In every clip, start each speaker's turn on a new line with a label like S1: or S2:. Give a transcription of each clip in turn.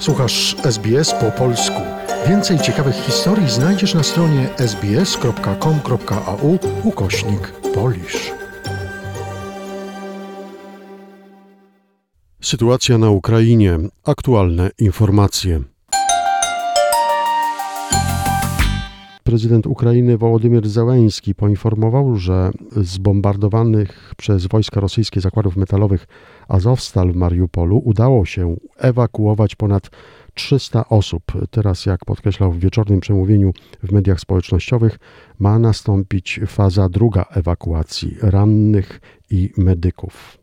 S1: Słuchasz SBS po polsku. Więcej ciekawych historii znajdziesz na stronie sbs.com.au ukośnik polisz. Sytuacja na Ukrainie. Aktualne informacje. Prezydent Ukrainy Wołodymyr Zełęński poinformował, że z bombardowanych przez wojska rosyjskie zakładów metalowych Azowstal w Mariupolu udało się ewakuować ponad 300 osób. Teraz, jak podkreślał w wieczornym przemówieniu w mediach społecznościowych, ma nastąpić faza druga ewakuacji rannych i medyków.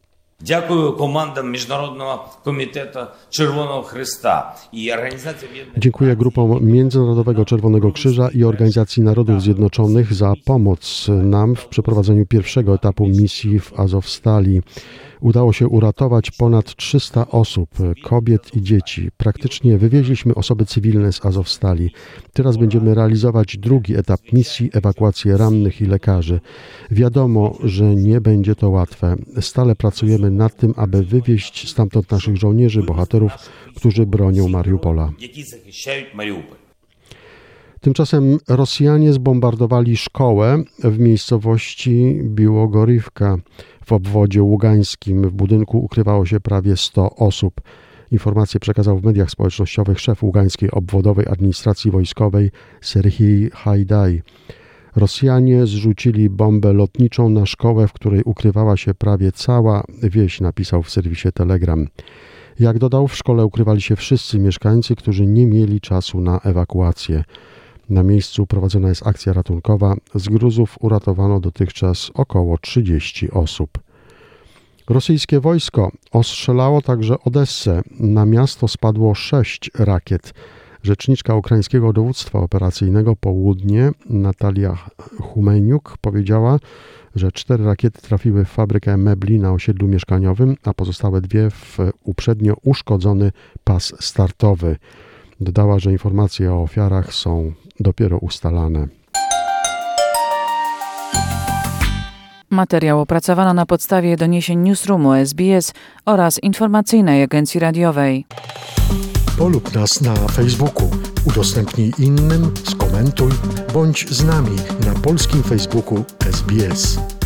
S1: Dziękuję grupom Międzynarodowego Czerwonego Krzyża i Organizacji Narodów Zjednoczonych za pomoc nam w przeprowadzeniu pierwszego etapu misji w Azowstali. Udało się uratować ponad 300 osób, kobiet i dzieci. Praktycznie wywieźliśmy osoby cywilne z Azowstali. Teraz będziemy realizować drugi etap misji, ewakuację rannych i lekarzy. Wiadomo, że nie będzie to łatwe. Stale pracujemy nad tym, aby wywieźć stamtąd naszych żołnierzy, bohaterów, którzy bronią Mariupola. Tymczasem Rosjanie zbombardowali szkołę w miejscowości Biłogorywka w obwodzie ługańskim. W budynku ukrywało się prawie 100 osób. Informację przekazał w mediach społecznościowych szef Ługańskiej Obwodowej Administracji Wojskowej Serhii Hajdaj. Rosjanie zrzucili bombę lotniczą na szkołę, w której ukrywała się prawie cała wieś, napisał w serwisie Telegram. Jak dodał, w szkole ukrywali się wszyscy mieszkańcy, którzy nie mieli czasu na ewakuację. Na miejscu prowadzona jest akcja ratunkowa. Z gruzów uratowano dotychczas około 30 osób. Rosyjskie wojsko ostrzelało także Odessę. Na miasto spadło sześć rakiet. Rzeczniczka ukraińskiego dowództwa operacyjnego Południe Natalia Humeniuk powiedziała, że cztery rakiety trafiły w fabrykę mebli na osiedlu mieszkaniowym, a pozostałe dwie w uprzednio uszkodzony pas startowy. Dodała, że informacje o ofiarach są dopiero ustalane.
S2: Materiał opracowano na podstawie doniesień Newsroomu SBS oraz informacyjnej agencji radiowej.
S1: Polub nas na Facebooku, udostępnij innym, skomentuj, bądź z nami na polskim Facebooku SBS.